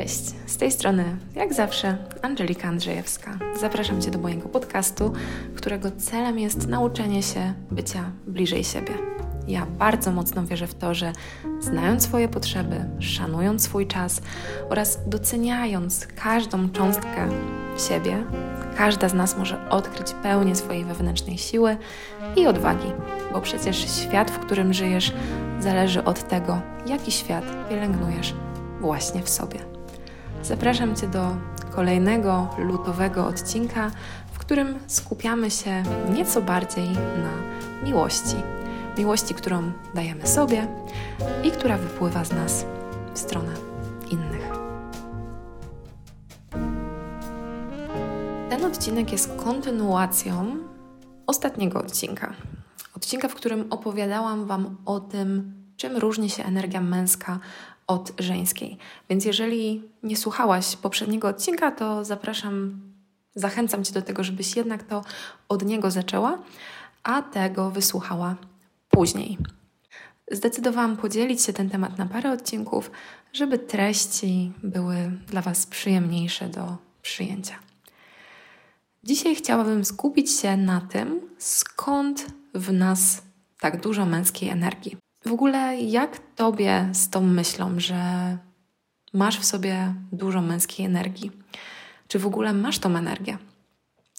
Cześć, z tej strony, jak zawsze, Angelika Andrzejewska. Zapraszam Cię do mojego podcastu, którego celem jest nauczenie się bycia bliżej siebie. Ja bardzo mocno wierzę w to, że znając swoje potrzeby, szanując swój czas oraz doceniając każdą cząstkę siebie, każda z nas może odkryć pełnię swojej wewnętrznej siły i odwagi, bo przecież świat, w którym żyjesz, zależy od tego, jaki świat pielęgnujesz właśnie w sobie. Zapraszam Cię do kolejnego lutowego odcinka, w którym skupiamy się nieco bardziej na miłości. Miłości, którą dajemy sobie i która wypływa z nas w stronę innych. Ten odcinek jest kontynuacją ostatniego odcinka. Odcinka, w którym opowiadałam Wam o tym, czym różni się energia męska od żeńskiej. Więc jeżeli nie słuchałaś poprzedniego odcinka, to zapraszam, zachęcam Cię do tego, żebyś jednak to od niego zaczęła, a tego wysłuchała później. Zdecydowałam podzielić się ten temat na parę odcinków, żeby treści były dla Was przyjemniejsze do przyjęcia. Dzisiaj chciałabym skupić się na tym, skąd w nas tak dużo męskiej energii. W ogóle, jak tobie z tą myślą, że masz w sobie dużo męskiej energii? Czy w ogóle masz tą energię?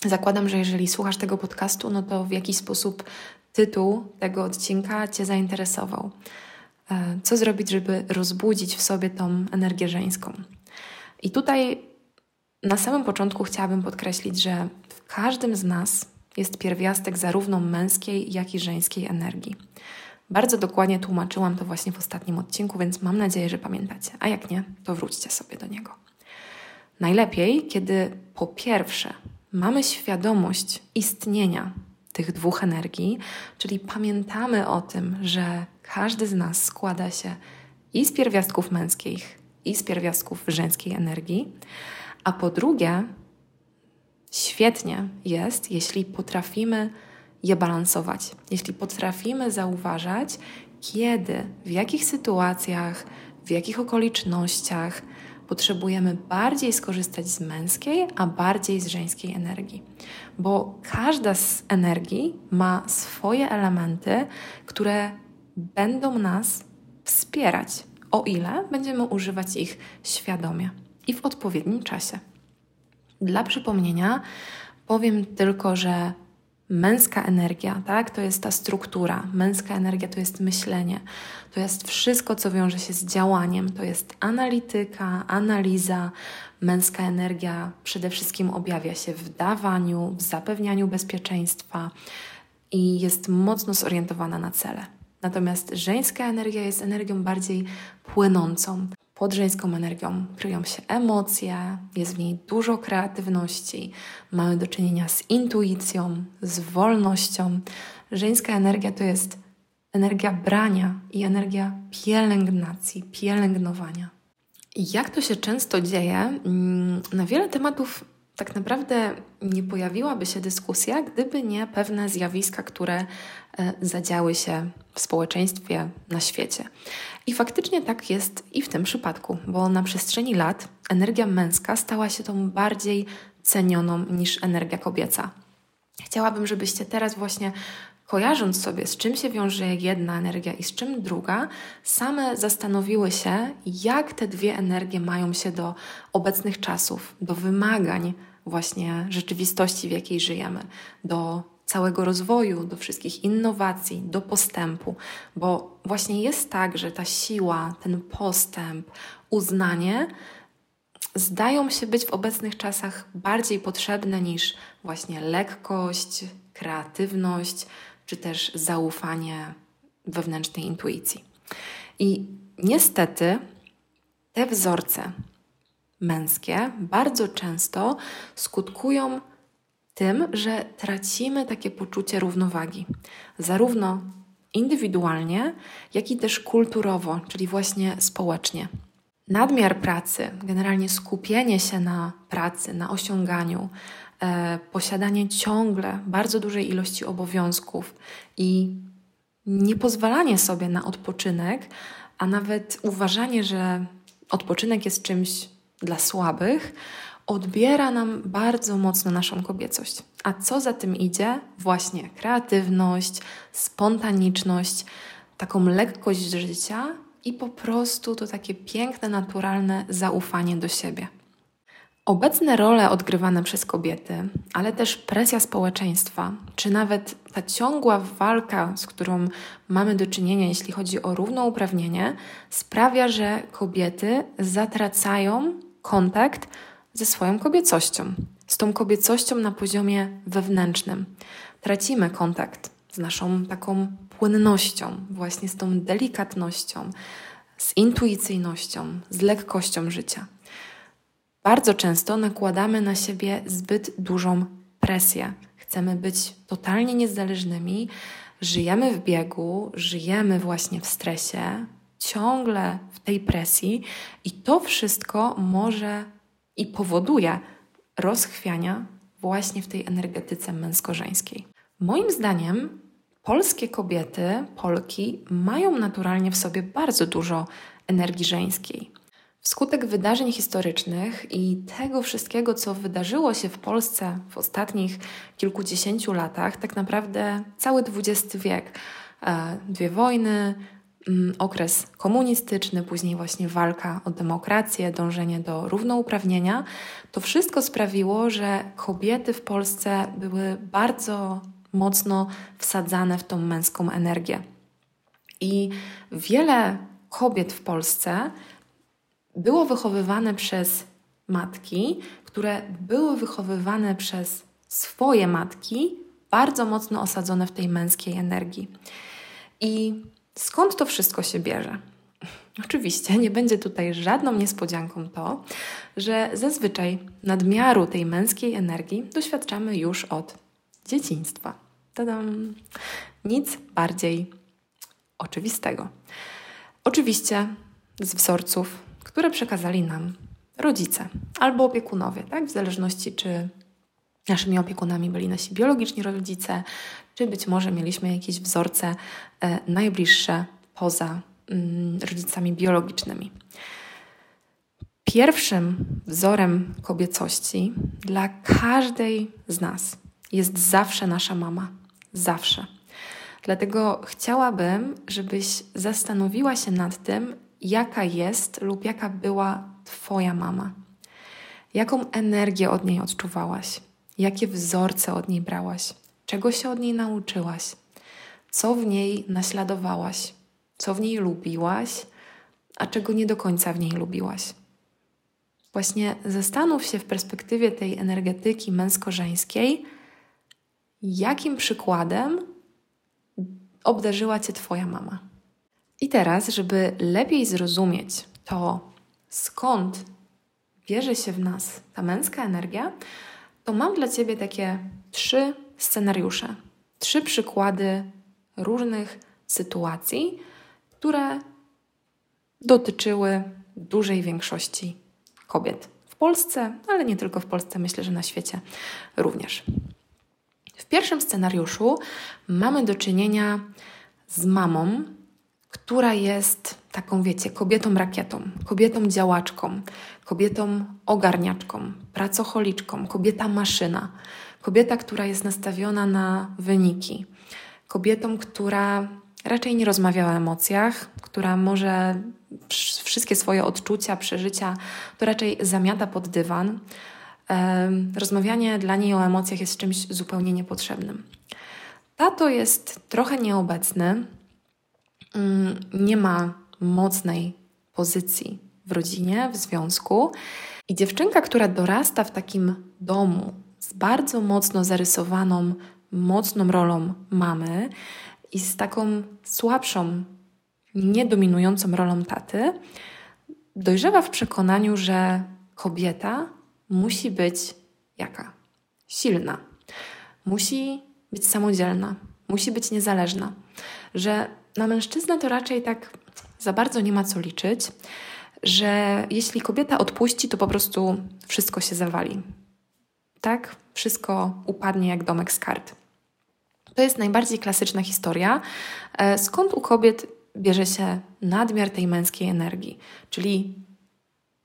Zakładam, że jeżeli słuchasz tego podcastu, no to w jakiś sposób tytuł tego odcinka Cię zainteresował. E, co zrobić, żeby rozbudzić w sobie tą energię żeńską? I tutaj na samym początku chciałabym podkreślić, że w każdym z nas jest pierwiastek zarówno męskiej, jak i żeńskiej energii. Bardzo dokładnie tłumaczyłam to właśnie w ostatnim odcinku, więc mam nadzieję, że pamiętacie. A jak nie, to wróćcie sobie do niego. Najlepiej, kiedy po pierwsze mamy świadomość istnienia tych dwóch energii, czyli pamiętamy o tym, że każdy z nas składa się i z pierwiastków męskich, i z pierwiastków żeńskiej energii, a po drugie, świetnie jest, jeśli potrafimy je balansować. Jeśli potrafimy zauważać, kiedy, w jakich sytuacjach, w jakich okolicznościach potrzebujemy bardziej skorzystać z męskiej, a bardziej z żeńskiej energii. Bo każda z energii ma swoje elementy, które będą nas wspierać, o ile będziemy używać ich świadomie i w odpowiednim czasie. Dla przypomnienia powiem tylko, że Męska energia, tak, to jest ta struktura. Męska energia to jest myślenie. To jest wszystko, co wiąże się z działaniem. To jest analityka, analiza. Męska energia przede wszystkim objawia się w dawaniu, w zapewnianiu bezpieczeństwa i jest mocno zorientowana na cele. Natomiast żeńska energia jest energią bardziej płynącą. Pod żeńską energią kryją się emocje, jest w niej dużo kreatywności, mamy do czynienia z intuicją, z wolnością. Żeńska energia to jest energia brania i energia pielęgnacji, pielęgnowania. Jak to się często dzieje, mm, na wiele tematów tak naprawdę nie pojawiłaby się dyskusja, gdyby nie pewne zjawiska, które e, zadziały się w społeczeństwie, na świecie. I faktycznie tak jest i w tym przypadku, bo na przestrzeni lat energia męska stała się tą bardziej cenioną niż energia kobieca. Chciałabym, żebyście teraz właśnie kojarząc sobie, z czym się wiąże jedna energia i z czym druga, same zastanowiły się, jak te dwie energie mają się do obecnych czasów, do wymagań właśnie rzeczywistości, w jakiej żyjemy, do całego rozwoju, do wszystkich innowacji, do postępu, bo właśnie jest tak, że ta siła, ten postęp, uznanie zdają się być w obecnych czasach bardziej potrzebne niż właśnie lekkość, kreatywność czy też zaufanie wewnętrznej intuicji. I niestety te wzorce męskie bardzo często skutkują tym, że tracimy takie poczucie równowagi, zarówno indywidualnie, jak i też kulturowo, czyli właśnie społecznie. Nadmiar pracy, generalnie skupienie się na pracy, na osiąganiu, e, posiadanie ciągle bardzo dużej ilości obowiązków i niepozwalanie sobie na odpoczynek, a nawet uważanie, że odpoczynek jest czymś dla słabych, odbiera nam bardzo mocno naszą kobiecość. A co za tym idzie? Właśnie kreatywność, spontaniczność, taką lekkość życia i po prostu to takie piękne, naturalne zaufanie do siebie. Obecne role odgrywane przez kobiety, ale też presja społeczeństwa, czy nawet ta ciągła walka, z którą mamy do czynienia, jeśli chodzi o równouprawnienie, sprawia, że kobiety zatracają kontakt ze swoją kobiecością, z tą kobiecością na poziomie wewnętrznym. Tracimy kontakt z naszą taką płynnością, właśnie z tą delikatnością, z intuicyjnością, z lekkością życia. Bardzo często nakładamy na siebie zbyt dużą presję. Chcemy być totalnie niezależnymi, żyjemy w biegu, żyjemy właśnie w stresie, ciągle w tej presji, i to wszystko może i powoduje rozchwiania właśnie w tej energetyce męsko-żeńskiej. Moim zdaniem polskie kobiety, Polki mają naturalnie w sobie bardzo dużo energii żeńskiej. Wskutek wydarzeń historycznych i tego wszystkiego, co wydarzyło się w Polsce w ostatnich kilkudziesięciu latach, tak naprawdę cały XX wiek, e, dwie wojny, okres komunistyczny, później właśnie walka o demokrację, dążenie do równouprawnienia, to wszystko sprawiło, że kobiety w Polsce były bardzo mocno wsadzane w tą męską energię. I wiele kobiet w Polsce było wychowywane przez matki, które były wychowywane przez swoje matki, bardzo mocno osadzone w tej męskiej energii. I skąd to wszystko się bierze? Oczywiście nie będzie tutaj żadną niespodzianką to, że zazwyczaj nadmiaru tej męskiej energii doświadczamy już od dzieciństwa. Tadam! Nic bardziej oczywistego. Oczywiście z wzorców które przekazali nam rodzice albo opiekunowie, tak? w zależności czy naszymi opiekunami byli nasi biologiczni rodzice, czy być może mieliśmy jakieś wzorce e, najbliższe poza mm, rodzicami biologicznymi. Pierwszym wzorem kobiecości dla każdej z nas jest zawsze nasza mama. Zawsze. Dlatego chciałabym, żebyś zastanowiła się nad tym, jaka jest lub jaka była Twoja mama. Jaką energię od niej odczuwałaś? Jakie wzorce od niej brałaś? Czego się od niej nauczyłaś? Co w niej naśladowałaś? Co w niej lubiłaś, a czego nie do końca w niej lubiłaś? Właśnie zastanów się w perspektywie tej energetyki męsko-żeńskiej, jakim przykładem obdarzyła Cię Twoja mama. I teraz, żeby lepiej zrozumieć to, skąd bierze się w nas ta męska energia, to mam dla Ciebie takie trzy scenariusze, trzy przykłady różnych sytuacji, które dotyczyły dużej większości kobiet w Polsce, ale nie tylko w Polsce, myślę, że na świecie również. W pierwszym scenariuszu mamy do czynienia z mamą, która jest taką, wiecie, kobietą rakietą, kobietą działaczką, kobietą ogarniaczką, pracocholiczką, kobieta maszyna, kobieta, która jest nastawiona na wyniki, kobietą, która raczej nie rozmawia o emocjach, która może wszystkie swoje odczucia, przeżycia to raczej zamiata pod dywan. Rozmawianie dla niej o emocjach jest czymś zupełnie niepotrzebnym. Tato jest trochę nieobecny, Mm, nie ma mocnej pozycji w rodzinie, w związku. I dziewczynka, która dorasta w takim domu z bardzo mocno zarysowaną, mocną rolą mamy i z taką słabszą, niedominującą rolą taty, dojrzewa w przekonaniu, że kobieta musi być jaka? Silna. Musi być samodzielna, musi być niezależna, że na mężczyznę to raczej tak za bardzo nie ma co liczyć, że jeśli kobieta odpuści, to po prostu wszystko się zawali. Tak? Wszystko upadnie jak domek z kart. To jest najbardziej klasyczna historia, e, skąd u kobiet bierze się nadmiar tej męskiej energii, czyli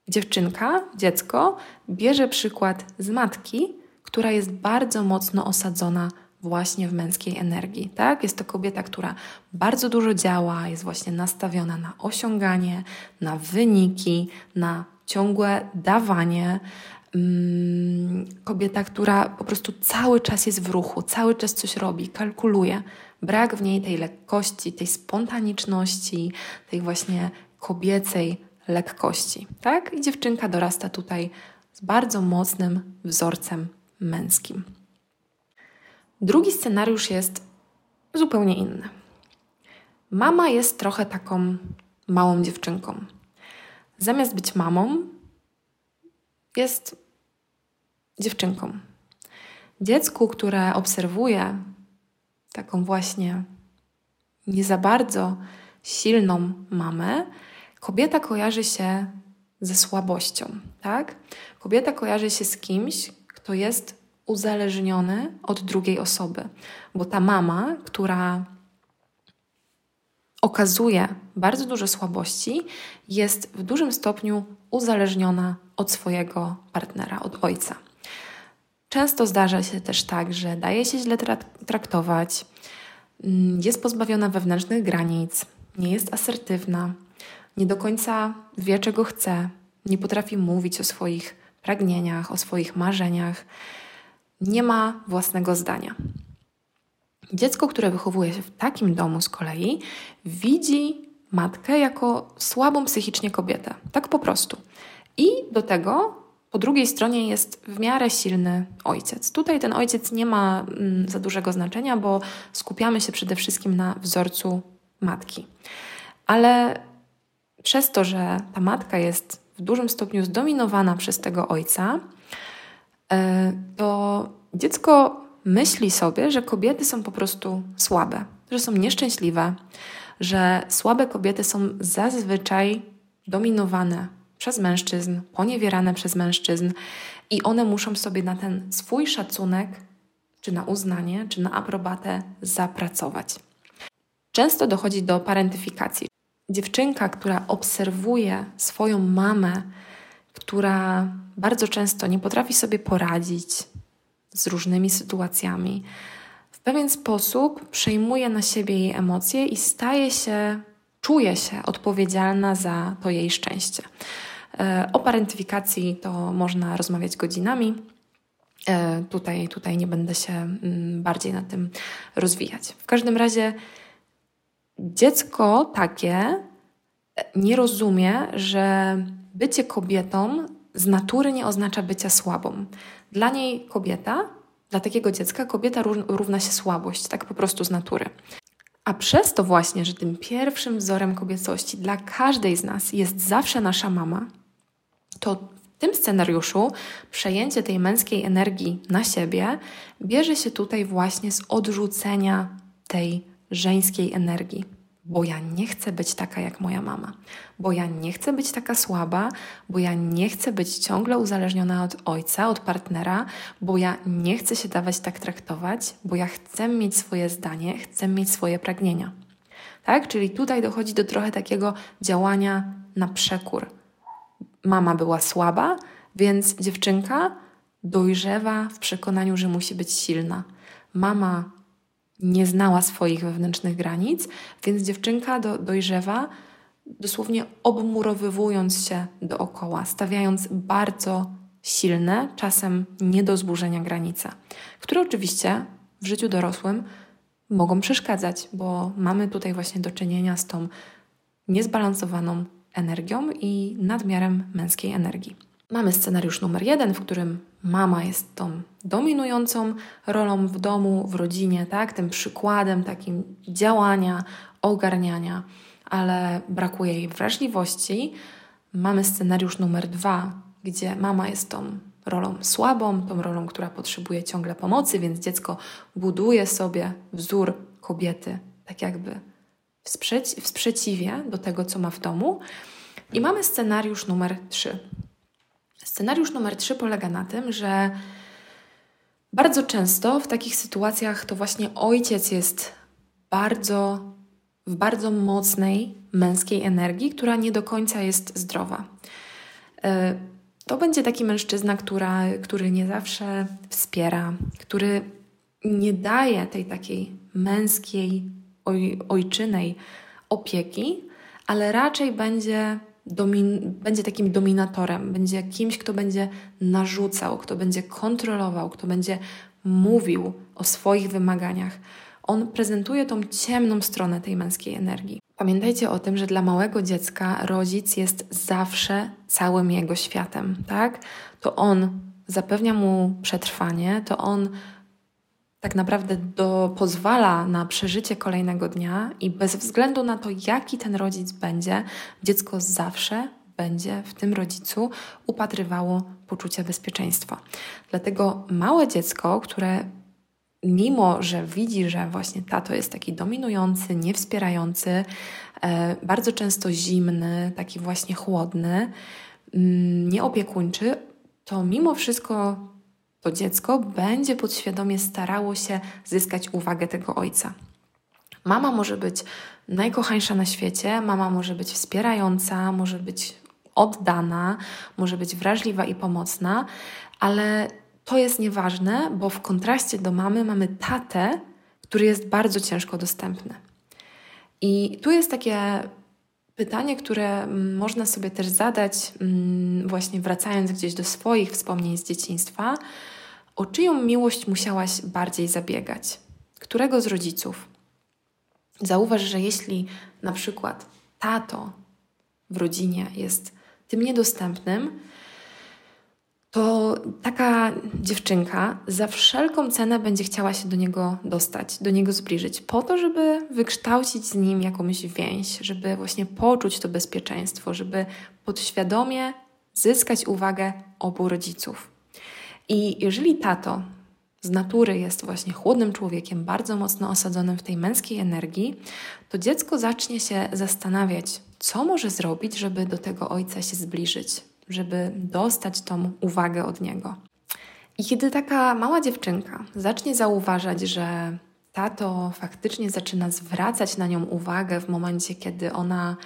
dziewczynka, dziecko bierze przykład z matki, która jest bardzo mocno osadzona właśnie w męskiej energii. Tak? Jest to kobieta, która bardzo dużo działa, jest właśnie nastawiona na osiąganie, na wyniki, na ciągłe dawanie. Mm, kobieta, która po prostu cały czas jest w ruchu, cały czas coś robi, kalkuluje. Brak w niej tej lekkości, tej spontaniczności, tej właśnie kobiecej lekkości. Tak? I dziewczynka dorasta tutaj z bardzo mocnym wzorcem męskim. Drugi scenariusz jest zupełnie inny. Mama jest trochę taką małą dziewczynką. Zamiast być mamą, jest dziewczynką. Dziecku, które obserwuje taką właśnie nie za bardzo silną mamę, kobieta kojarzy się ze słabością, tak? Kobieta kojarzy się z kimś, kto jest uzależniony od drugiej osoby, bo ta mama, która okazuje bardzo dużo słabości, jest w dużym stopniu uzależniona od swojego partnera, od ojca. Często zdarza się też tak, że daje się źle traktować, mm, jest pozbawiona wewnętrznych granic, nie jest asertywna, nie do końca wie, czego chce, nie potrafi mówić o swoich pragnieniach, o swoich marzeniach, nie ma własnego zdania. Dziecko, które wychowuje się w takim domu z kolei, widzi matkę jako słabą psychicznie kobietę. Tak po prostu. I do tego po drugiej stronie jest w miarę silny ojciec. Tutaj ten ojciec nie ma mm, za dużego znaczenia, bo skupiamy się przede wszystkim na wzorcu matki. Ale przez to, że ta matka jest w dużym stopniu zdominowana przez tego ojca, e, to dziecko myśli sobie, że kobiety są po prostu słabe, że są nieszczęśliwe, że słabe kobiety są zazwyczaj dominowane przez mężczyzn, poniewierane przez mężczyzn i one muszą sobie na ten swój szacunek, czy na uznanie, czy na aprobatę zapracować. Często dochodzi do parentyfikacji. Dziewczynka, która obserwuje swoją mamę, która bardzo często nie potrafi sobie poradzić z różnymi sytuacjami, w pewien sposób przejmuje na siebie jej emocje i staje się, czuje się odpowiedzialna za to jej szczęście. E, o parentyfikacji to można rozmawiać godzinami. E, tutaj, tutaj nie będę się mm, bardziej na tym rozwijać. W każdym razie dziecko takie nie rozumie, że bycie kobietą z natury nie oznacza bycia słabą. Dla niej kobieta, dla takiego dziecka kobieta równa się słabość, tak po prostu z natury. A przez to właśnie, że tym pierwszym wzorem kobiecości dla każdej z nas jest zawsze nasza mama, to w tym scenariuszu przejęcie tej męskiej energii na siebie bierze się tutaj właśnie z odrzucenia tej żeńskiej energii bo ja nie chcę być taka jak moja mama, bo ja nie chcę być taka słaba, bo ja nie chcę być ciągle uzależniona od ojca, od partnera, bo ja nie chcę się dawać tak traktować, bo ja chcę mieć swoje zdanie, chcę mieć swoje pragnienia. Tak? Czyli tutaj dochodzi do trochę takiego działania na przekór. Mama była słaba, więc dziewczynka dojrzewa w przekonaniu, że musi być silna. Mama nie znała swoich wewnętrznych granic, więc dziewczynka do, dojrzewa dosłownie obmurowywując się dookoła, stawiając bardzo silne, czasem nie do zburzenia granice, które oczywiście w życiu dorosłym mogą przeszkadzać, bo mamy tutaj właśnie do czynienia z tą niezbalansowaną energią i nadmiarem męskiej energii. Mamy scenariusz numer jeden, w którym mama jest tą dominującą rolą w domu, w rodzinie, tak? tym przykładem takim działania, ogarniania, ale brakuje jej wrażliwości. Mamy scenariusz numer dwa, gdzie mama jest tą rolą słabą, tą rolą, która potrzebuje ciągle pomocy, więc dziecko buduje sobie wzór kobiety, tak jakby w, sprzeci w sprzeciwie do tego, co ma w domu. I mamy scenariusz numer trzy, Scenariusz numer trzy polega na tym, że bardzo często w takich sytuacjach to właśnie ojciec jest bardzo, w bardzo mocnej męskiej energii, która nie do końca jest zdrowa. e, to będzie taki mężczyzna, która, który nie zawsze wspiera, który nie daje tej takiej męskiej, oj, ojczynej opieki, ale raczej będzie, domin, będzie takim dominatorem, będzie kimś, kto będzie narzucał, kto będzie kontrolował, kto będzie mówił o swoich wymaganiach. On prezentuje tą ciemną stronę tej męskiej energii. Pamiętajcie o tym, że dla małego dziecka rodzic jest zawsze całym jego światem, tak? To on zapewnia mu przetrwanie, to on tak naprawdę do, pozwala na przeżycie kolejnego dnia i bez względu na to, jaki ten rodzic będzie, dziecko zawsze będzie w tym rodzicu upatrywało poczucie bezpieczeństwa. Dlatego małe dziecko, które mimo że widzi, że właśnie tato jest taki dominujący, niewspierający, e, bardzo często zimny, taki właśnie chłodny, mm, nieopiekuńczy, to mimo wszystko to dziecko będzie podświadomie starało się zyskać uwagę tego ojca. Mama może być najkochańsza na świecie, mama może być wspierająca, może być oddana, może być wrażliwa i pomocna, ale to jest nieważne, bo w kontraście do mamy mamy tatę, który jest bardzo ciężko dostępny. I tu jest takie pytanie, które można sobie też zadać, mm, właśnie wracając gdzieś do swoich wspomnień z dzieciństwa. O czyją miłość musiałaś bardziej zabiegać? Którego z rodziców? Zauważ, że jeśli na przykład tato w rodzinie jest tym niedostępnym, to taka dziewczynka za wszelką cenę będzie chciała się do niego dostać, do niego zbliżyć, po to, żeby wykształcić z nim jakąś więź, żeby właśnie poczuć to bezpieczeństwo, żeby podświadomie zyskać uwagę obu rodziców. I jeżeli tato z natury jest właśnie chłodnym człowiekiem, bardzo mocno osadzonym w tej męskiej energii, to dziecko zacznie się zastanawiać, co może zrobić, żeby do tego ojca się zbliżyć, żeby dostać tą uwagę od niego. I kiedy taka mała dziewczynka zacznie zauważać, że tato faktycznie zaczyna zwracać na nią uwagę w momencie, kiedy ona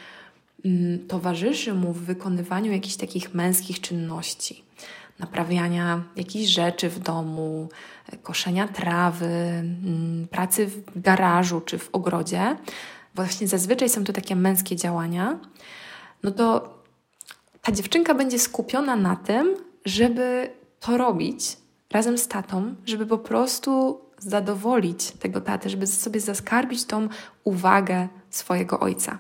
mm, towarzyszy mu w wykonywaniu jakichś takich męskich czynności, naprawiania jakichś rzeczy w domu, koszenia trawy, mm, pracy w garażu czy w ogrodzie, właśnie zazwyczaj są to takie męskie działania, no to ta dziewczynka będzie skupiona na tym, żeby to robić razem z tatą, żeby po prostu zadowolić tego tatę, żeby sobie zaskarbić tą uwagę swojego ojca.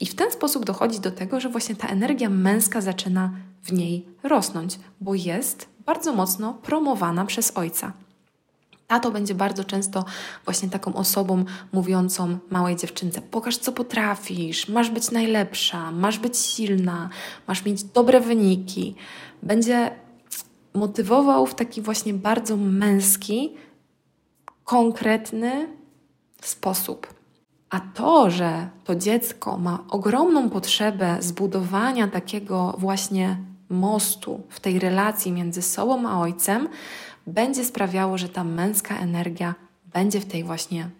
I w ten sposób dochodzi do tego, że właśnie ta energia męska zaczyna w niej rosnąć, bo jest bardzo mocno promowana przez ojca. Tato będzie bardzo często właśnie taką osobą mówiącą małej dziewczynce: pokaż, co potrafisz, masz być najlepsza, masz być silna, masz mieć dobre wyniki. Będzie motywował w taki właśnie bardzo męski, konkretny sposób. A to, że to dziecko ma ogromną potrzebę zbudowania takiego właśnie mostu w tej relacji między sobą a ojcem, będzie sprawiało, że ta męska energia będzie w tej właśnie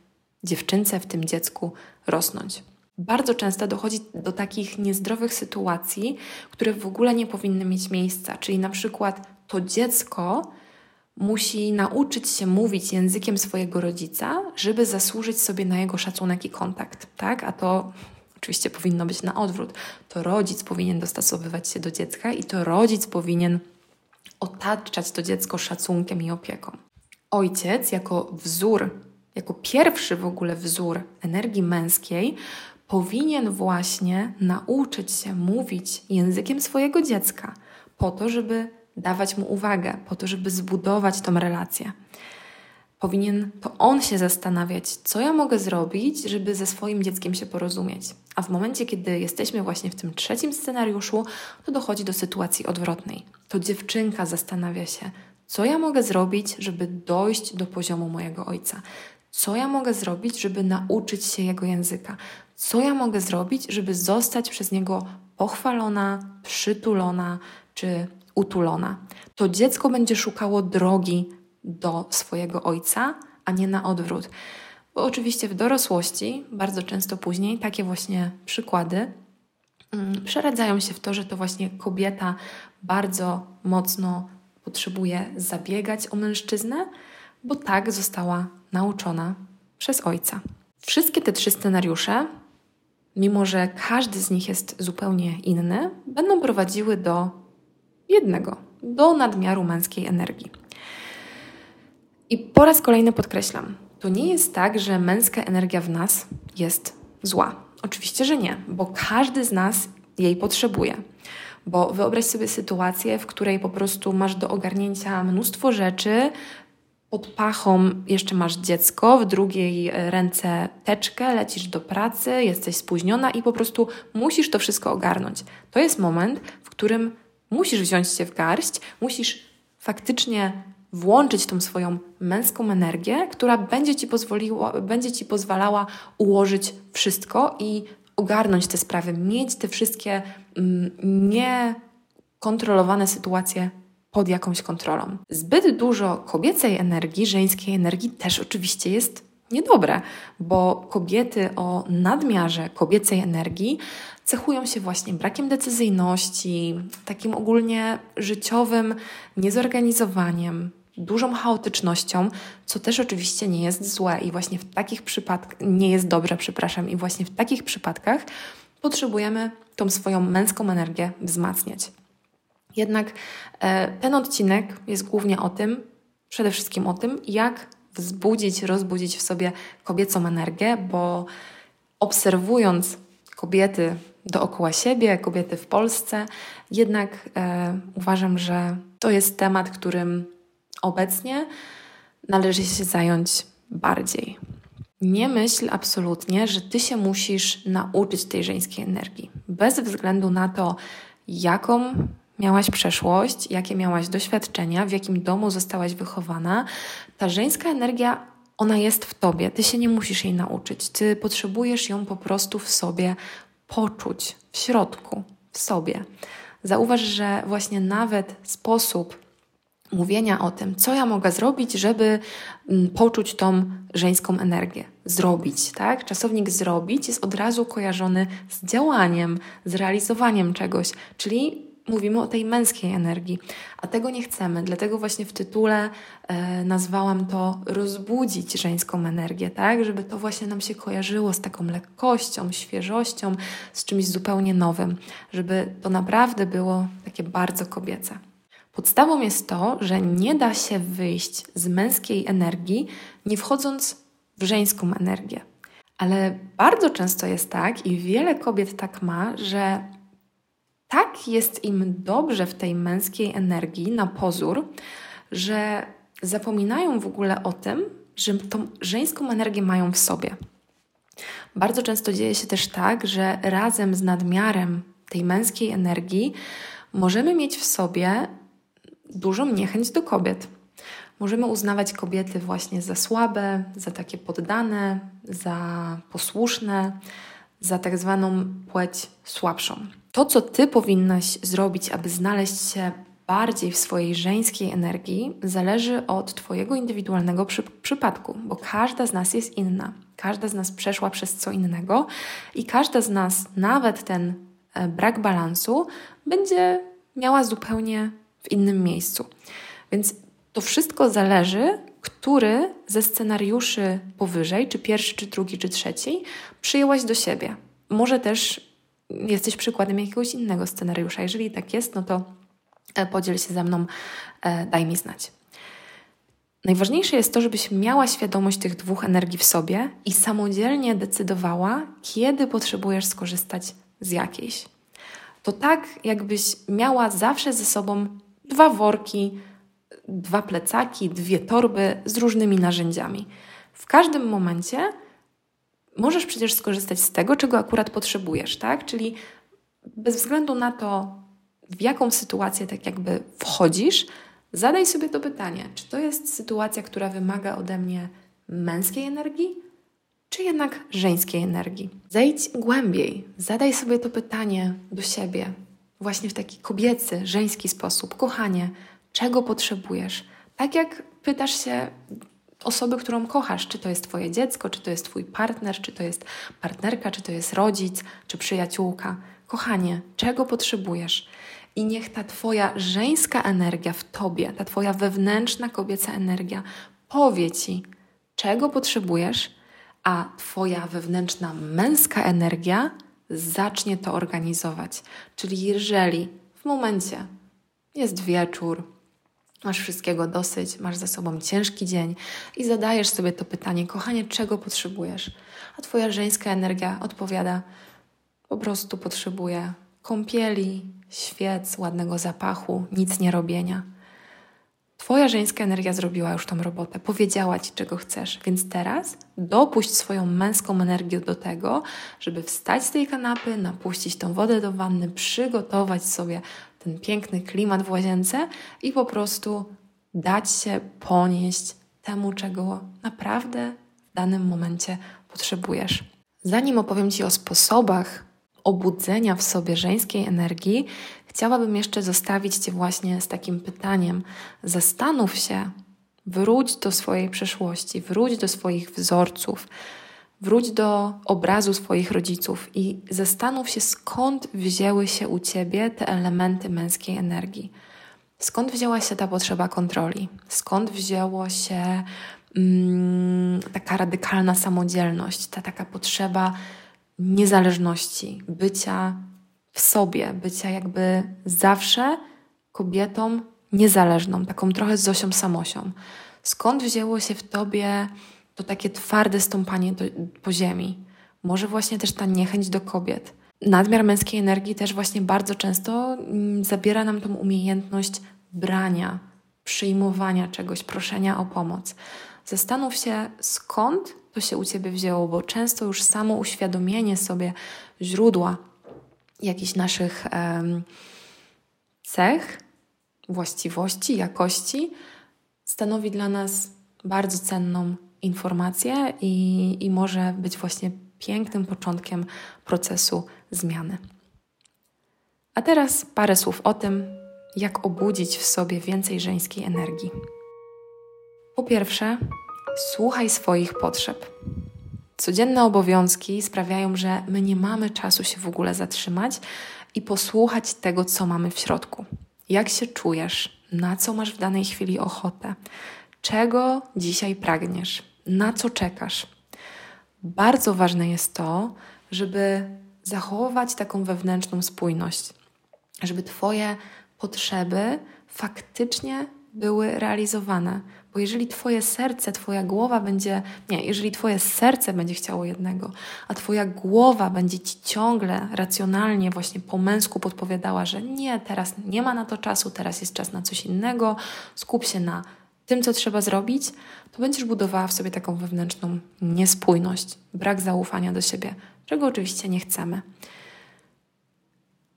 dziewczynce, w tym dziecku rosnąć. Bardzo często dochodzi do takich niezdrowych sytuacji, które w ogóle nie powinny mieć miejsca, czyli na przykład to dziecko musi nauczyć się mówić językiem swojego rodzica, żeby zasłużyć sobie na jego szacunek i kontakt, tak? A to oczywiście powinno być na odwrót. To rodzic powinien dostosowywać się do dziecka i to rodzic powinien otaczać to dziecko szacunkiem i opieką. Ojciec, jako wzór, jako pierwszy w ogóle wzór energii męskiej, powinien właśnie nauczyć się mówić językiem swojego dziecka, po to, żeby dawać mu uwagę, po to, żeby zbudować tą relację. Powinien to on się zastanawiać, co ja mogę zrobić, żeby ze swoim dzieckiem się porozumieć. A w momencie, kiedy jesteśmy właśnie w tym trzecim scenariuszu, to dochodzi do sytuacji odwrotnej. To dziewczynka zastanawia się, co ja mogę zrobić, żeby dojść do poziomu mojego ojca. Co ja mogę zrobić, żeby nauczyć się jego języka? Co ja mogę zrobić, żeby zostać przez niego pochwalona, przytulona czy utulona? To dziecko będzie szukało drogi do swojego ojca, a nie na odwrót. Bo oczywiście w dorosłości, bardzo często później, takie właśnie przykłady mm, przeradzają się w to, że to właśnie kobieta bardzo mocno potrzebuje zabiegać o mężczyznę, bo tak została nauczona przez ojca. Wszystkie te trzy scenariusze, mimo że każdy z nich jest zupełnie inny, będą prowadziły do jednego do nadmiaru męskiej energii. I po raz kolejny podkreślam, to nie jest tak, że męska energia w nas jest zła. Oczywiście, że nie, bo każdy z nas jej potrzebuje. Bo wyobraź sobie sytuację, w której po prostu masz do ogarnięcia mnóstwo rzeczy, pod pachą jeszcze masz dziecko, w drugiej ręce teczkę, lecisz do pracy, jesteś spóźniona i po prostu musisz to wszystko ogarnąć. To jest moment, w którym musisz wziąć się w garść, musisz faktycznie włączyć tą swoją męską energię, która będzie ci, pozwoliła, będzie ci pozwalała ułożyć wszystko i ogarnąć te sprawy, mieć te wszystkie mm, niekontrolowane sytuacje pod jakąś kontrolą. Zbyt dużo kobiecej energii, żeńskiej energii też oczywiście jest niedobre, bo kobiety o nadmiarze kobiecej energii cechują się właśnie brakiem decyzyjności, takim ogólnie życiowym niezorganizowaniem, dużą chaotycznością, co też oczywiście nie jest złe i właśnie w takich przypadkach, nie jest dobre, przepraszam, i właśnie w takich przypadkach potrzebujemy tą swoją męską energię wzmacniać. Jednak e, ten odcinek jest głównie o tym, przede wszystkim o tym, jak wzbudzić, rozbudzić w sobie kobiecą energię, bo obserwując kobiety dookoła siebie, kobiety w Polsce, jednak e, uważam, że to jest temat, którym obecnie należy się zająć bardziej. Nie myśl absolutnie, że ty się musisz nauczyć tej żeńskiej energii. Bez względu na to, jaką miałaś przeszłość, jakie miałaś doświadczenia, w jakim domu zostałaś wychowana, ta żeńska energia, ona jest w tobie. Ty się nie musisz jej nauczyć. Ty potrzebujesz ją po prostu w sobie poczuć, w środku, w sobie. Zauważ, że właśnie nawet sposób mówienia o tym, co ja mogę zrobić, żeby mm, poczuć tą żeńską energię. Zrobić, tak? Czasownik zrobić jest od razu kojarzony z działaniem, z realizowaniem czegoś, czyli mówimy o tej męskiej energii, a tego nie chcemy. Dlatego właśnie w tytule e, nazwałam to rozbudzić żeńską energię, tak? Żeby to właśnie nam się kojarzyło z taką lekkością, świeżością, z czymś zupełnie nowym, żeby to naprawdę było takie bardzo kobiece. Podstawą jest to, że nie da się wyjść z męskiej energii, nie wchodząc w żeńską energię. Ale bardzo często jest tak, i wiele kobiet tak ma, że tak jest im dobrze w tej męskiej energii na pozór, że zapominają w ogóle o tym, że tą żeńską energię mają w sobie. Bardzo często dzieje się też tak, że razem z nadmiarem tej męskiej energii możemy mieć w sobie dużą niechęć do kobiet. Możemy uznawać kobiety właśnie za słabe, za takie poddane, za posłuszne, za tak zwaną płeć słabszą. To, co ty powinnaś zrobić, aby znaleźć się bardziej w swojej żeńskiej energii, zależy od Twojego indywidualnego przy przypadku, bo każda z nas jest inna. Każda z nas przeszła przez co innego i każda z nas, nawet ten e, brak balansu, będzie miała zupełnie w innym miejscu. Więc to wszystko zależy, który ze scenariuszy powyżej, czy pierwszy, czy drugi, czy trzeci, przyjęłaś do siebie. Może też jesteś przykładem jakiegoś innego scenariusza. Jeżeli tak jest, no to e, podziel się ze mną, e, daj mi znać. Najważniejsze jest to, żebyś miała świadomość tych dwóch energii w sobie i samodzielnie decydowała, kiedy potrzebujesz skorzystać z jakiejś. To tak, jakbyś miała zawsze ze sobą dwa worki, dwa plecaki, dwie torby z różnymi narzędziami. W każdym momencie możesz przecież skorzystać z tego, czego akurat potrzebujesz, tak? Czyli bez względu na to, w jaką sytuację tak jakby wchodzisz, zadaj sobie to pytanie: czy to jest sytuacja, która wymaga ode mnie męskiej energii, czy jednak żeńskiej energii? Zejdź głębiej, zadaj sobie to pytanie do siebie, właśnie w taki kobiecy, żeński sposób. Kochanie, czego potrzebujesz? Tak jak pytasz się osoby, którą kochasz, czy to jest Twoje dziecko, czy to jest Twój partner, czy to jest partnerka, czy to jest rodzic, czy przyjaciółka. kochanie, czego potrzebujesz? I niech ta Twoja żeńska energia w Tobie, ta Twoja wewnętrzna kobieca energia powie Ci, czego potrzebujesz, a Twoja wewnętrzna męska energia zacznie to organizować. Czyli jeżeli w momencie jest wieczór, masz wszystkiego dosyć, masz za sobą ciężki dzień i zadajesz sobie to pytanie, kochanie, czego potrzebujesz? A Twoja żeńska energia odpowiada, po prostu potrzebuję kąpieli, świec, ładnego zapachu, nic nie robienia. Twoja żeńska energia zrobiła już tą robotę, powiedziała ci, czego chcesz, więc teraz dopuść swoją męską energię do tego, żeby wstać z tej kanapy, napuścić tą wodę do wanny, przygotować sobie ten piękny klimat w łazience i po prostu dać się ponieść temu, czego naprawdę w danym momencie potrzebujesz. Zanim opowiem Ci o sposobach obudzenia w sobie żeńskiej energii, chciałabym jeszcze zostawić Cię właśnie z takim pytaniem: zastanów się, wróć do swojej przeszłości, wróć do swoich wzorców, wróć do obrazu swoich rodziców i zastanów się, skąd wzięły się u Ciebie te elementy męskiej energii. Skąd wzięła się ta potrzeba kontroli? Skąd wzięło się mm, taka radykalna samodzielność, ta taka potrzeba niezależności, bycia w sobie, bycia jakby zawsze kobietą niezależną, taką trochę Zosią Samosią. Skąd wzięło się w tobie to takie twarde stąpanie do, po ziemi? Może właśnie też ta niechęć do kobiet. Nadmiar męskiej energii też właśnie bardzo często mm, zabiera nam tą umiejętność brania, przyjmowania czegoś, proszenia o pomoc. Zastanów się, skąd to się u ciebie wzięło, bo często już samo uświadomienie sobie źródła jakichś naszych cech, właściwości, jakości stanowi dla nas bardzo cenną informację i, i może być właśnie pięknym początkiem procesu zmiany. A teraz parę słów o tym, jak obudzić w sobie więcej żeńskiej energii. Po pierwsze, słuchaj swoich potrzeb. Codzienne obowiązki sprawiają, że my nie mamy czasu się w ogóle zatrzymać i posłuchać tego, co mamy w środku. Jak się czujesz? Na co masz w danej chwili ochotę? Czego dzisiaj pragniesz? Na co czekasz? Bardzo ważne jest to, żeby zachować taką wewnętrzną spójność, żeby Twoje potrzeby faktycznie były realizowane. Bo jeżeli Twoje serce, Twoja głowa będzie, nie, jeżeli Twoje serce będzie chciało jednego, a Twoja głowa będzie Ci ciągle racjonalnie, właśnie po męsku podpowiadała, że nie, teraz nie ma na to czasu, teraz jest czas na coś innego, skup się na tym, co trzeba zrobić, to będziesz budowała w sobie taką wewnętrzną niespójność, brak zaufania do siebie, czego oczywiście nie chcemy.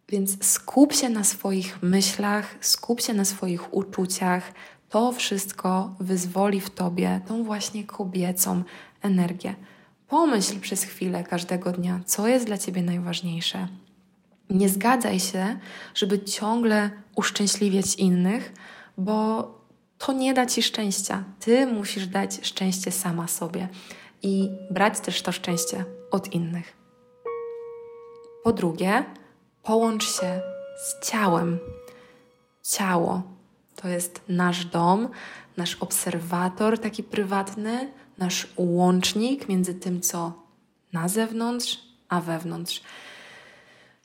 Więc skup się na swoich myślach, skup się na swoich uczuciach. To wszystko wyzwoli w tobie tą właśnie kobiecą energię. Pomyśl przez chwilę każdego dnia, co jest dla ciebie najważniejsze. Nie zgadzaj się, żeby ciągle uszczęśliwiać innych, bo to nie da ci szczęścia. Ty musisz dać szczęście sama sobie i brać też to szczęście od innych. Po drugie, Połącz się z ciałem. Ciało to jest nasz dom, nasz obserwator taki prywatny, nasz łącznik między tym, co na zewnątrz, a wewnątrz.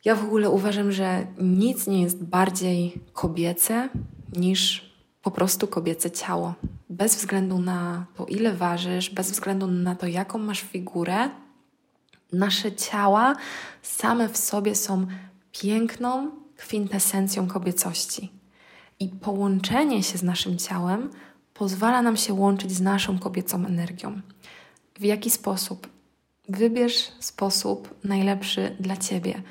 Ja w ogóle uważam, że nic nie jest bardziej kobiece niż po prostu kobiece ciało. Bez względu na to, ile ważysz, bez względu na to, jaką masz figurę, nasze ciała same w sobie są piękną kwintesencją kobiecości. I połączenie się z naszym ciałem pozwala nam się łączyć z naszą kobiecą energią. W jaki sposób? Wybierz sposób najlepszy dla ciebie.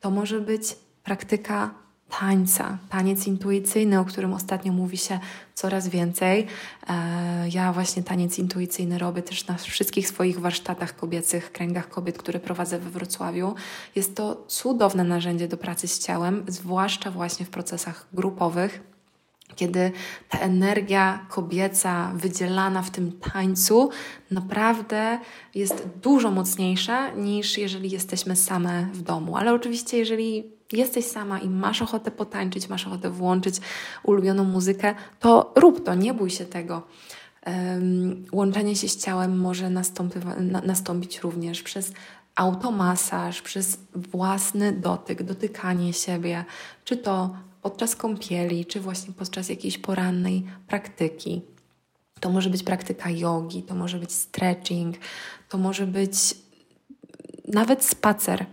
To może być praktyka tańca, taniec intuicyjny, o którym ostatnio mówi się coraz więcej. E, ja właśnie taniec intuicyjny robię też na wszystkich swoich warsztatach kobiecych, kręgach kobiet, które prowadzę we Wrocławiu. Jest to cudowne narzędzie do pracy z ciałem, zwłaszcza właśnie w procesach grupowych kiedy ta energia kobieca wydzielana w tym tańcu naprawdę jest dużo mocniejsza niż jeżeli jesteśmy same w domu. Ale oczywiście, jeżeli jesteś sama i masz ochotę potańczyć, masz ochotę włączyć ulubioną muzykę, to rób to, nie bój się tego. Um, łączenie się z ciałem może na, nastąpić również przez automasaż, przez własny dotyk, dotykanie siebie, czy to podczas kąpieli, czy właśnie podczas jakiejś porannej praktyki. To może być praktyka jogi, to może być stretching, to może być nawet spacer.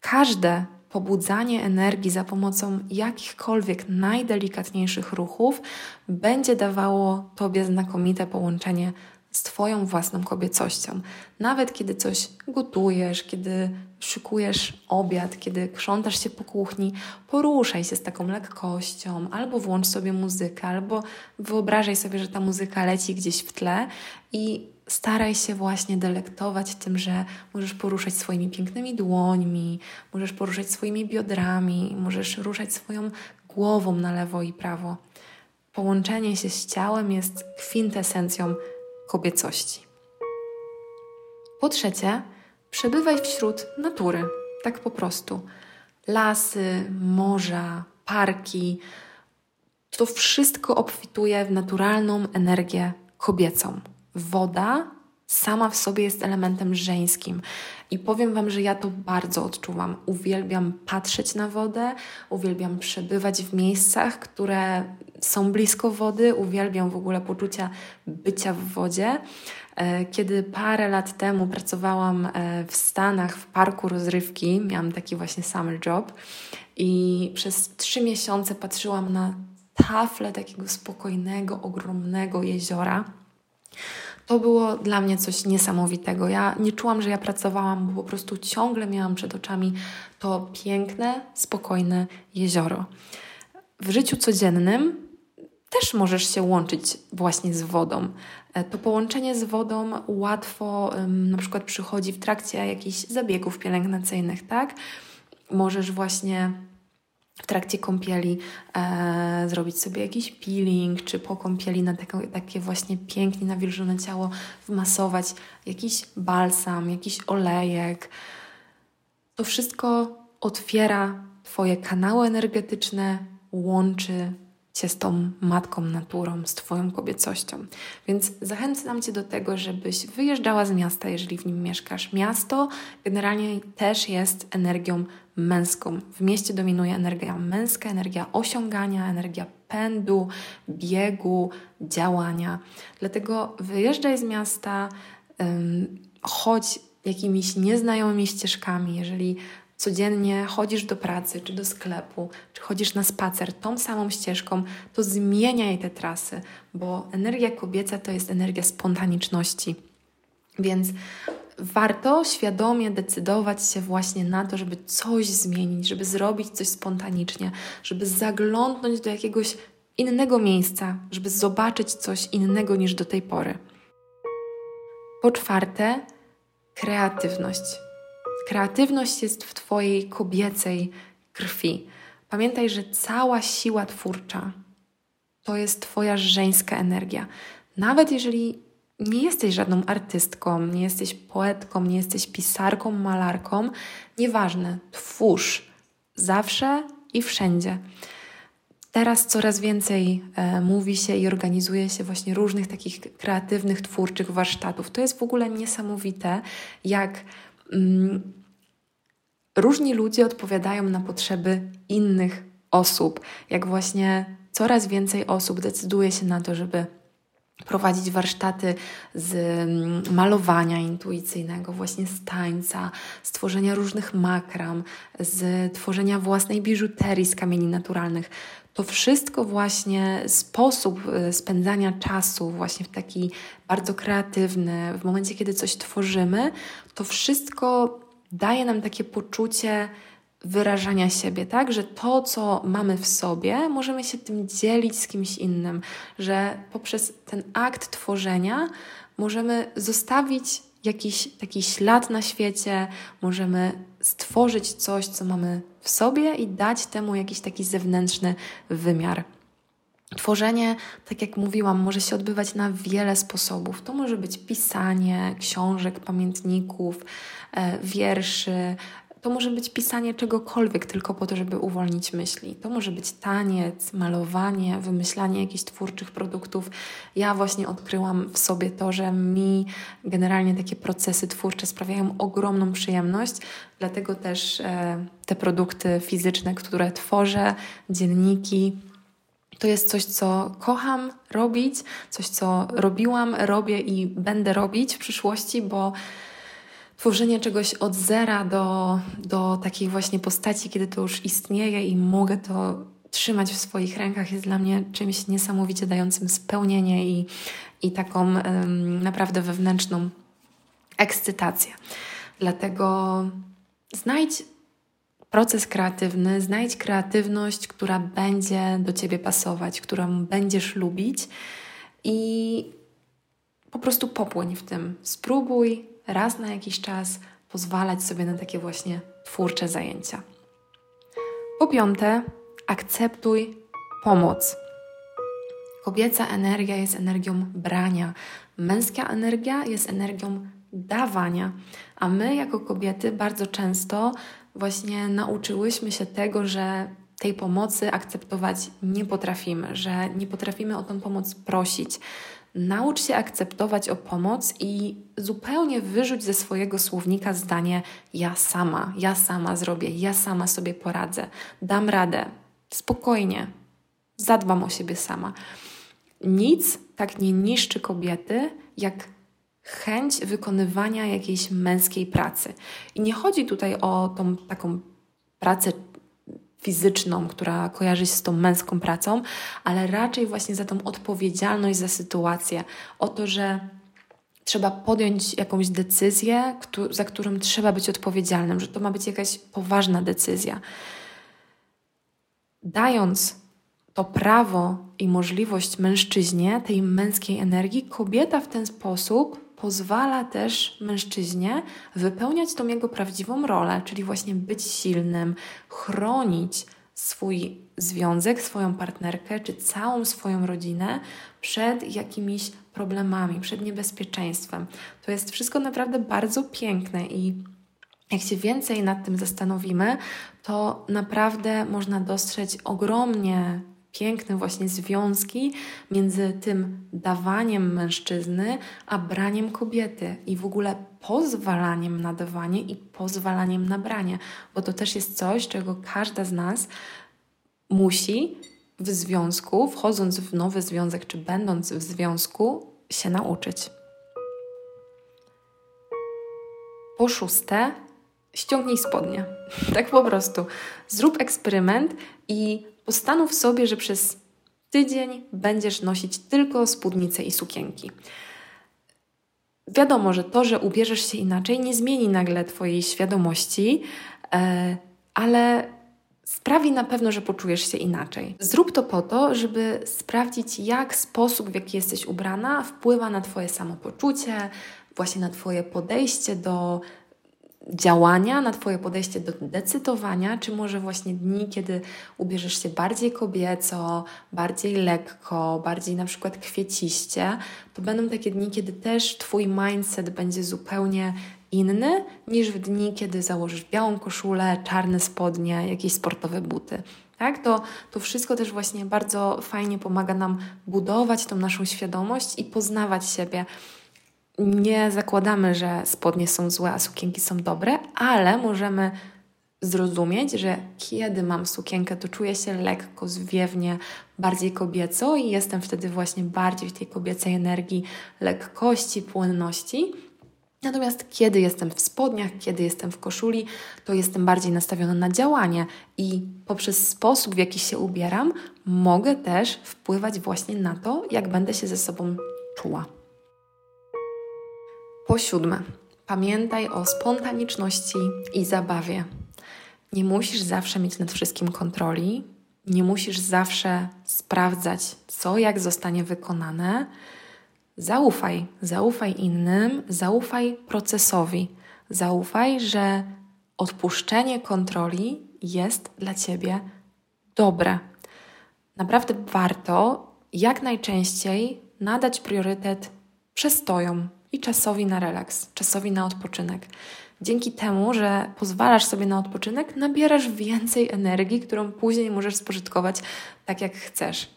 Każde pobudzanie energii za pomocą jakichkolwiek najdelikatniejszych ruchów będzie dawało Tobie znakomite połączenie z Twoją własną kobiecością. Nawet kiedy coś gotujesz, kiedy szykujesz obiad, kiedy krzątasz się po kuchni, poruszaj się z taką lekkością, albo włącz sobie muzykę, albo wyobrażaj sobie, że ta muzyka leci gdzieś w tle i staraj się właśnie delektować tym, że możesz poruszać swoimi pięknymi dłońmi, możesz poruszać swoimi biodrami, możesz ruszać swoją głową na lewo i prawo. Połączenie się z ciałem jest kwintesencją kobiecości. Po trzecie, przebywaj wśród natury, tak po prostu. Lasy, morza, parki. To wszystko obfituje w naturalną energię kobiecą. Woda sama w sobie jest elementem żeńskim. I powiem Wam, że ja to bardzo odczuwam. Uwielbiam patrzeć na wodę, uwielbiam przebywać w miejscach, które są blisko wody, uwielbiam w ogóle poczucia bycia w wodzie. E, kiedy parę lat temu pracowałam e, w Stanach w parku rozrywki, miałam taki właśnie summer job i przez trzy miesiące patrzyłam na taflę takiego spokojnego, ogromnego jeziora to było dla mnie coś niesamowitego. Ja nie czułam, że ja pracowałam, bo po prostu ciągle miałam przed oczami to piękne, spokojne jezioro. W życiu codziennym też możesz się łączyć właśnie z wodą. E, to połączenie z wodą łatwo na przykład przychodzi w trakcie jakichś zabiegów pielęgnacyjnych, tak? Możesz właśnie w trakcie kąpieli e, zrobić sobie jakiś peeling, czy po kąpieli na takie, takie właśnie pięknie nawilżone ciało wmasować jakiś balsam, jakiś olejek. To wszystko otwiera Twoje kanały energetyczne, łączy Cię z tą matką naturą, z Twoją kobiecością. Więc zachęcam Cię do tego, żebyś wyjeżdżała z miasta, jeżeli w nim mieszkasz. Miasto generalnie też jest energią męską. W mieście dominuje energia męska, energia osiągania, energia pędu, biegu, działania. Dlatego wyjeżdżaj z miasta, chodź jakimiś nieznajomymi ścieżkami, jeżeli codziennie chodzisz do pracy, czy do sklepu, czy chodzisz na spacer tą samą ścieżką, to zmieniaj te trasy, bo energia kobieca to jest energia spontaniczności. Więc warto świadomie decydować się właśnie na to, żeby coś zmienić, żeby zrobić coś spontanicznie, żeby zaglądnąć do jakiegoś innego miejsca, żeby zobaczyć coś innego niż do tej pory. Po czwarte, kreatywność. Kreatywność jest w Twojej kobiecej krwi. Pamiętaj, że cała siła twórcza to jest Twoja żeńska energia. Nawet jeżeli nie jesteś żadną artystką, nie jesteś poetką, nie jesteś pisarką, malarką, nieważne, twórz zawsze i wszędzie. Teraz coraz więcej e, mówi się i organizuje się właśnie różnych takich kreatywnych, twórczych warsztatów. To jest w ogóle niesamowite, jak różni ludzie odpowiadają na potrzeby innych osób, jak właśnie coraz więcej osób decyduje się na to, żeby prowadzić warsztaty z mm, malowania intuicyjnego, właśnie z tańca, z tworzenia różnych makram, z tworzenia własnej biżuterii z kamieni naturalnych. To wszystko właśnie sposób e, spędzania czasu właśnie w taki bardzo kreatywny, w momencie kiedy coś tworzymy, to wszystko daje nam takie poczucie wyrażania siebie, tak? Że to, co mamy w sobie, możemy się tym dzielić z kimś innym, że poprzez ten akt tworzenia możemy zostawić jakiś taki ślad na świecie, możemy stworzyć coś, co mamy w sobie i dać temu jakiś taki zewnętrzny wymiar. Tworzenie, tak jak mówiłam, może się odbywać na wiele sposobów. To może być pisanie książek, pamiętników, e, wierszy, to może być pisanie czegokolwiek tylko po to, żeby uwolnić myśli. To może być taniec, malowanie, wymyślanie jakichś twórczych produktów. Ja właśnie odkryłam w sobie to, że mi generalnie takie procesy twórcze sprawiają ogromną przyjemność, dlatego też e, te produkty fizyczne, które tworzę, dzienniki, to jest coś, co kocham robić, coś, co robiłam, robię i będę robić w przyszłości, bo tworzenie czegoś od zera do, do takiej właśnie postaci, kiedy to już istnieje i mogę to trzymać w swoich rękach, jest dla mnie czymś niesamowicie dającym spełnienie i, i taką naprawdę wewnętrzną ekscytację. Dlatego znajdź proces kreatywny, znajdź kreatywność, która będzie do ciebie pasować, którą będziesz lubić i po prostu popłyń w tym. Spróbuj raz na jakiś czas pozwalać sobie na takie właśnie twórcze zajęcia. Po piąte, akceptuj pomoc. Kobieca energia jest energią brania, męska energia jest energią dawania, a my jako kobiety bardzo często właśnie nauczyłyśmy się tego, że tej pomocy akceptować nie potrafimy, że nie potrafimy o tą pomoc prosić. Naucz się akceptować o pomoc i zupełnie wyrzuć ze swojego słownika zdanie: Ja sama, ja sama zrobię, ja sama sobie poradzę, dam radę, spokojnie, zadbam o siebie sama. Nic tak nie niszczy kobiety, jak chęć wykonywania jakiejś męskiej pracy. I nie chodzi tutaj o tą taką pracę fizyczną, która kojarzy się z tą męską pracą, ale raczej właśnie za tą odpowiedzialność za sytuację, o to, że trzeba podjąć jakąś decyzję, za którą trzeba być odpowiedzialnym, że to ma być jakaś poważna decyzja. Dając to prawo i możliwość mężczyźnie, tej męskiej energii, kobieta w ten sposób pozwala też mężczyźnie wypełniać tą jego prawdziwą rolę, czyli właśnie być silnym, chronić swój związek, swoją partnerkę czy całą swoją rodzinę przed jakimiś problemami, przed niebezpieczeństwem. To jest wszystko naprawdę bardzo piękne i jak się więcej nad tym zastanowimy, to naprawdę można dostrzec ogromnie piękne właśnie związki między tym dawaniem mężczyzny, a braniem kobiety i w ogóle pozwalaniem na dawanie i pozwalaniem na branie, bo to też jest coś, czego każda z nas musi w związku, wchodząc w nowy związek czy będąc w związku, się nauczyć. Po szóste, ściągnij spodnie. Tak po prostu. Zrób eksperyment i Postanów sobie, że przez tydzień będziesz nosić tylko spódnice i sukienki. Wiadomo, że to, że ubierzesz się inaczej, nie zmieni nagle Twojej świadomości, e, ale sprawi na pewno, że poczujesz się inaczej. Zrób to po to, żeby sprawdzić, jak sposób, w jaki jesteś ubrana, wpływa na Twoje samopoczucie, właśnie na Twoje podejście do działania, na Twoje podejście do decydowania, czy może właśnie dni, kiedy ubierzesz się bardziej kobieco, bardziej lekko, bardziej na przykład kwieciście, to będą takie dni, kiedy też Twój mindset będzie zupełnie inny niż w dni, kiedy założysz białą koszulę, czarne spodnie, jakieś sportowe buty. Tak? To, to wszystko też właśnie bardzo fajnie pomaga nam budować tą naszą świadomość i poznawać siebie nie zakładamy, że spodnie są złe, a sukienki są dobre, ale możemy zrozumieć, że kiedy mam sukienkę, to czuję się lekko, zwiewnie, bardziej kobieco i jestem wtedy właśnie bardziej w tej kobiecej energii lekkości, płynności. Natomiast kiedy jestem w spodniach, kiedy jestem w koszuli, to jestem bardziej nastawiona na działanie i poprzez sposób, w jaki się ubieram, mogę też wpływać właśnie na to, jak będę się ze sobą czuła. Po siódme, pamiętaj o spontaniczności i zabawie. Nie musisz zawsze mieć nad wszystkim kontroli, nie musisz zawsze sprawdzać, co jak zostanie wykonane. Zaufaj, zaufaj innym, zaufaj procesowi, zaufaj, że odpuszczenie kontroli jest dla ciebie dobre. naprawdę warto jak najczęściej nadać priorytet przestojom i czasowi na relaks, czasowi na odpoczynek. Dzięki temu, że pozwalasz sobie na odpoczynek, nabierasz więcej energii, którą później możesz spożytkować tak, jak chcesz.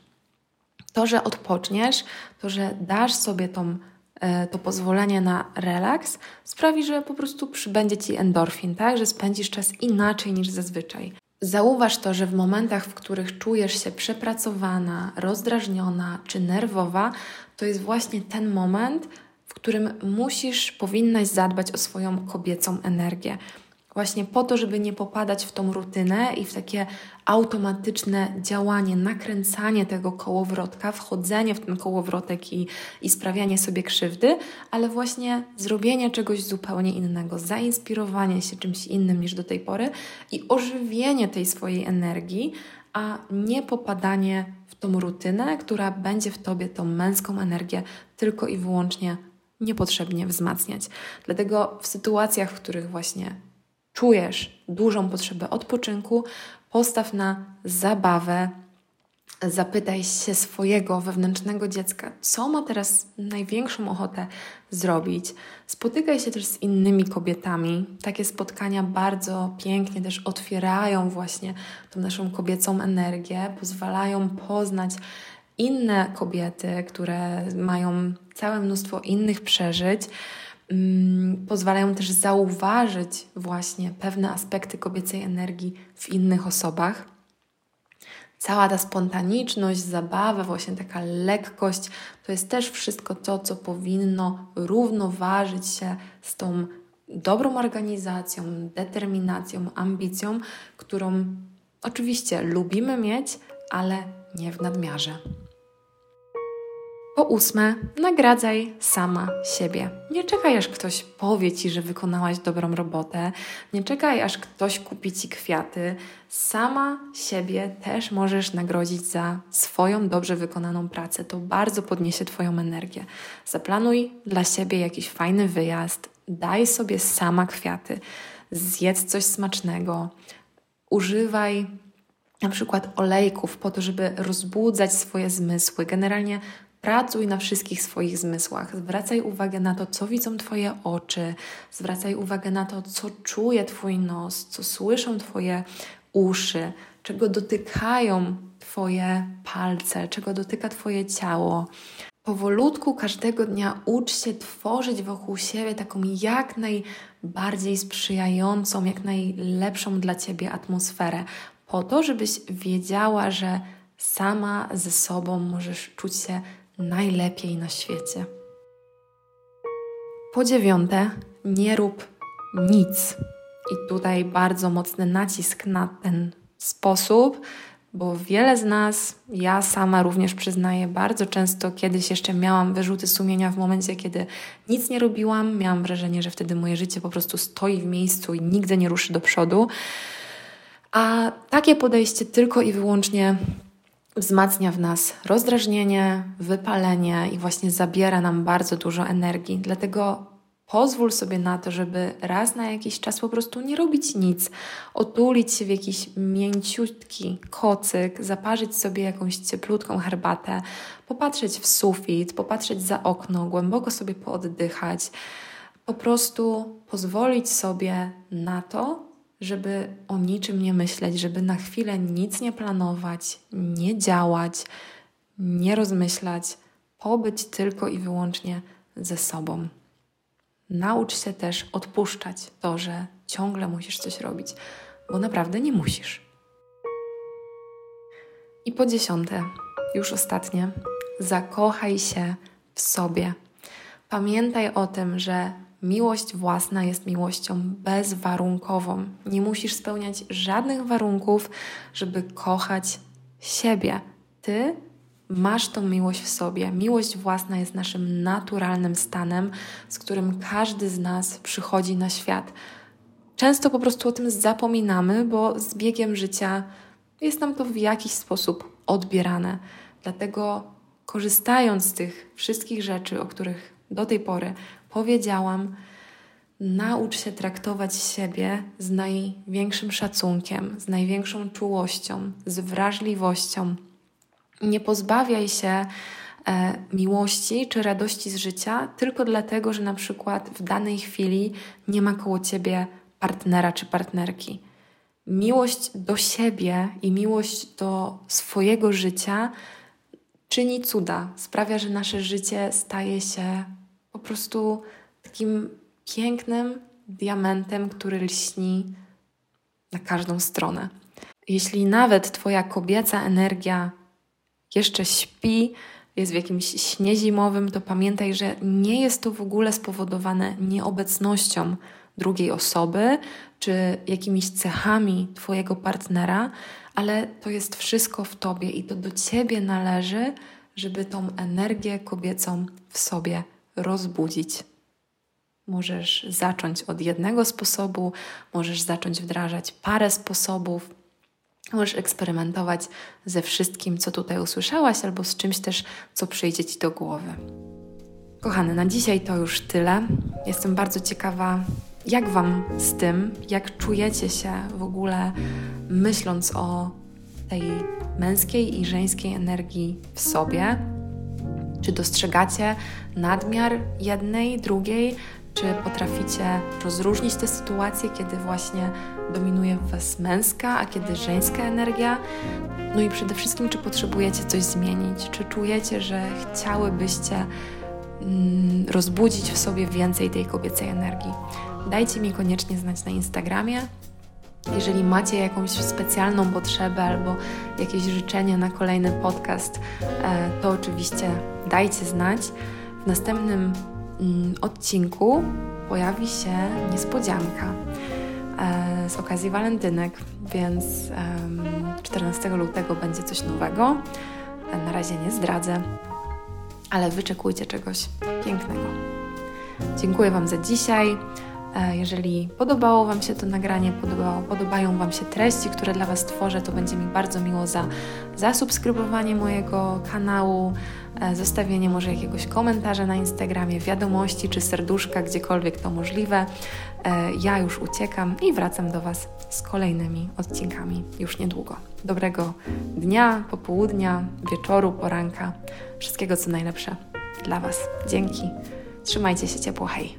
To, że odpoczniesz, to, że dasz sobie tą, e, to pozwolenie na relaks, sprawi, że po prostu przybędzie ci endorfin, tak? Że spędzisz czas inaczej niż zazwyczaj. Zauważ to, że w momentach, w których czujesz się przepracowana, rozdrażniona czy nerwowa, to jest właśnie ten moment, którym musisz, powinnaś zadbać o swoją kobiecą energię. Właśnie po to, żeby nie popadać w tą rutynę i w takie automatyczne działanie, nakręcanie tego kołowrotka, wchodzenie w ten kołowrotek i, i sprawianie sobie krzywdy, ale właśnie zrobienie czegoś zupełnie innego, zainspirowanie się czymś innym niż do tej pory i ożywienie tej swojej energii, a nie popadanie w tą rutynę, która będzie w tobie tą męską energię tylko i wyłącznie niepotrzebnie wzmacniać. Dlatego w sytuacjach, w których właśnie czujesz dużą potrzebę odpoczynku, postaw na zabawę, zapytaj się swojego wewnętrznego dziecka, co ma teraz największą ochotę zrobić. Spotykaj się też z innymi kobietami. Takie spotkania bardzo pięknie też otwierają właśnie tą naszą kobiecą energię, pozwalają poznać inne kobiety, które mają całe mnóstwo innych przeżyć. Mm, pozwalają też zauważyć właśnie pewne aspekty kobiecej energii w innych osobach. Cała ta spontaniczność, zabawa, właśnie taka lekkość, to jest też wszystko to, co powinno równoważyć się z tą dobrą organizacją, determinacją, ambicją, którą oczywiście lubimy mieć, ale nie w nadmiarze. Po ósme, nagradzaj sama siebie. Nie czekaj, aż ktoś powie ci, że wykonałaś dobrą robotę. Nie czekaj, aż ktoś kupi ci kwiaty. Sama siebie też możesz nagrodzić za swoją dobrze wykonaną pracę. To bardzo podniesie Twoją energię. Zaplanuj dla siebie jakiś fajny wyjazd. Daj sobie sama kwiaty. Zjedz coś smacznego. Używaj na przykład olejków po to, żeby rozbudzać swoje zmysły. Generalnie Pracuj na wszystkich swoich zmysłach. Zwracaj uwagę na to, co widzą Twoje oczy, zwracaj uwagę na to, co czuje Twój nos, co słyszą Twoje uszy, czego dotykają Twoje palce, czego dotyka Twoje ciało. Powolutku każdego dnia ucz się tworzyć wokół siebie taką jak najbardziej sprzyjającą, jak najlepszą dla Ciebie atmosferę, po to, żebyś wiedziała, że sama ze sobą możesz czuć się najlepiej na świecie. Po dziewiąte, nie rób nic. I tutaj bardzo mocny nacisk na ten sposób, bo wiele z nas, ja sama również przyznaję, bardzo często kiedyś jeszcze miałam wyrzuty sumienia w momencie, kiedy nic nie robiłam. Miałam wrażenie, że wtedy moje życie po prostu stoi w miejscu i nigdy nie ruszy do przodu. A takie podejście tylko i wyłącznie wzmacnia w nas rozdrażnienie, wypalenie i właśnie zabiera nam bardzo dużo energii. Dlatego pozwól sobie na to, żeby raz na jakiś czas po prostu nie robić nic, otulić się w jakiś mięciutki kocyk, zaparzyć sobie jakąś cieplutką herbatę, popatrzeć w sufit, popatrzeć za okno, głęboko sobie pooddychać. Po prostu pozwolić sobie na to, żeby o niczym nie myśleć, żeby na chwilę nic nie planować, nie działać, nie rozmyślać, pobyć tylko i wyłącznie ze sobą. Naucz się też odpuszczać to, że ciągle musisz coś robić, bo naprawdę nie musisz. I po dziesiąte, już ostatnie, zakochaj się w sobie. Pamiętaj o tym, że Miłość własna jest miłością bezwarunkową. Nie musisz spełniać żadnych warunków, żeby kochać siebie. Ty masz tą miłość w sobie. Miłość własna jest naszym naturalnym stanem, z którym każdy z nas przychodzi na świat. Często po prostu o tym zapominamy, bo z biegiem życia jest nam to w jakiś sposób odbierane. Dlatego korzystając z tych wszystkich rzeczy, o których do tej pory powiedziałam, naucz się traktować siebie z największym szacunkiem, z największą czułością, z wrażliwością. Nie pozbawiaj się e, miłości czy radości z życia tylko dlatego, że na przykład w danej chwili nie ma koło ciebie partnera czy partnerki. Miłość do siebie i miłość do swojego życia czyni cuda, sprawia, że nasze życie staje się po prostu takim pięknym diamentem, który lśni na każdą stronę. Jeśli nawet Twoja kobieca energia jeszcze śpi, jest w jakimś śnie zimowym, to pamiętaj, że nie jest to w ogóle spowodowane nieobecnością drugiej osoby czy jakimiś cechami Twojego partnera, ale to jest wszystko w Tobie i to do Ciebie należy, żeby tą energię kobiecą w sobie rozbudzić. Możesz zacząć od jednego sposobu, możesz zacząć wdrażać parę sposobów, możesz eksperymentować ze wszystkim, co tutaj usłyszałaś, albo z czymś też, co przyjdzie Ci do głowy. Kochane, na dzisiaj to już tyle. Jestem bardzo ciekawa, jak Wam z tym, jak czujecie się w ogóle myśląc o tej męskiej i żeńskiej energii w sobie. Czy dostrzegacie nadmiar jednej, drugiej, czy potraficie rozróżnić te sytuacje, kiedy właśnie dominuje w Was męska, a kiedy żeńska energia? No i przede wszystkim, czy potrzebujecie coś zmienić? Czy czujecie, że chciałybyście mm, rozbudzić w sobie więcej tej kobiecej energii? Dajcie mi koniecznie znać na Instagramie. Jeżeli macie jakąś specjalną potrzebę albo jakieś życzenie na kolejny podcast, e, to oczywiście dajcie znać. W następnym mm, odcinku pojawi się niespodzianka e, z okazji walentynek, więc 14 lutego będzie coś nowego. E, na razie nie zdradzę, ale wyczekujcie czegoś pięknego. Dziękuję Wam za dzisiaj. E, jeżeli podobało Wam się to nagranie, podobało, podobają Wam się treści, które dla Was tworzę, to będzie mi bardzo miło za zasubskrybowanie mojego kanału, e, zostawienie może jakiegoś komentarza na Instagramie, wiadomości czy serduszka, gdziekolwiek to możliwe. E, ja już uciekam i wracam do Was z kolejnymi odcinkami już niedługo. Dobrego dnia, popołudnia, wieczoru, poranka. Wszystkiego co najlepsze dla Was. Dzięki. Trzymajcie się ciepło. Hej.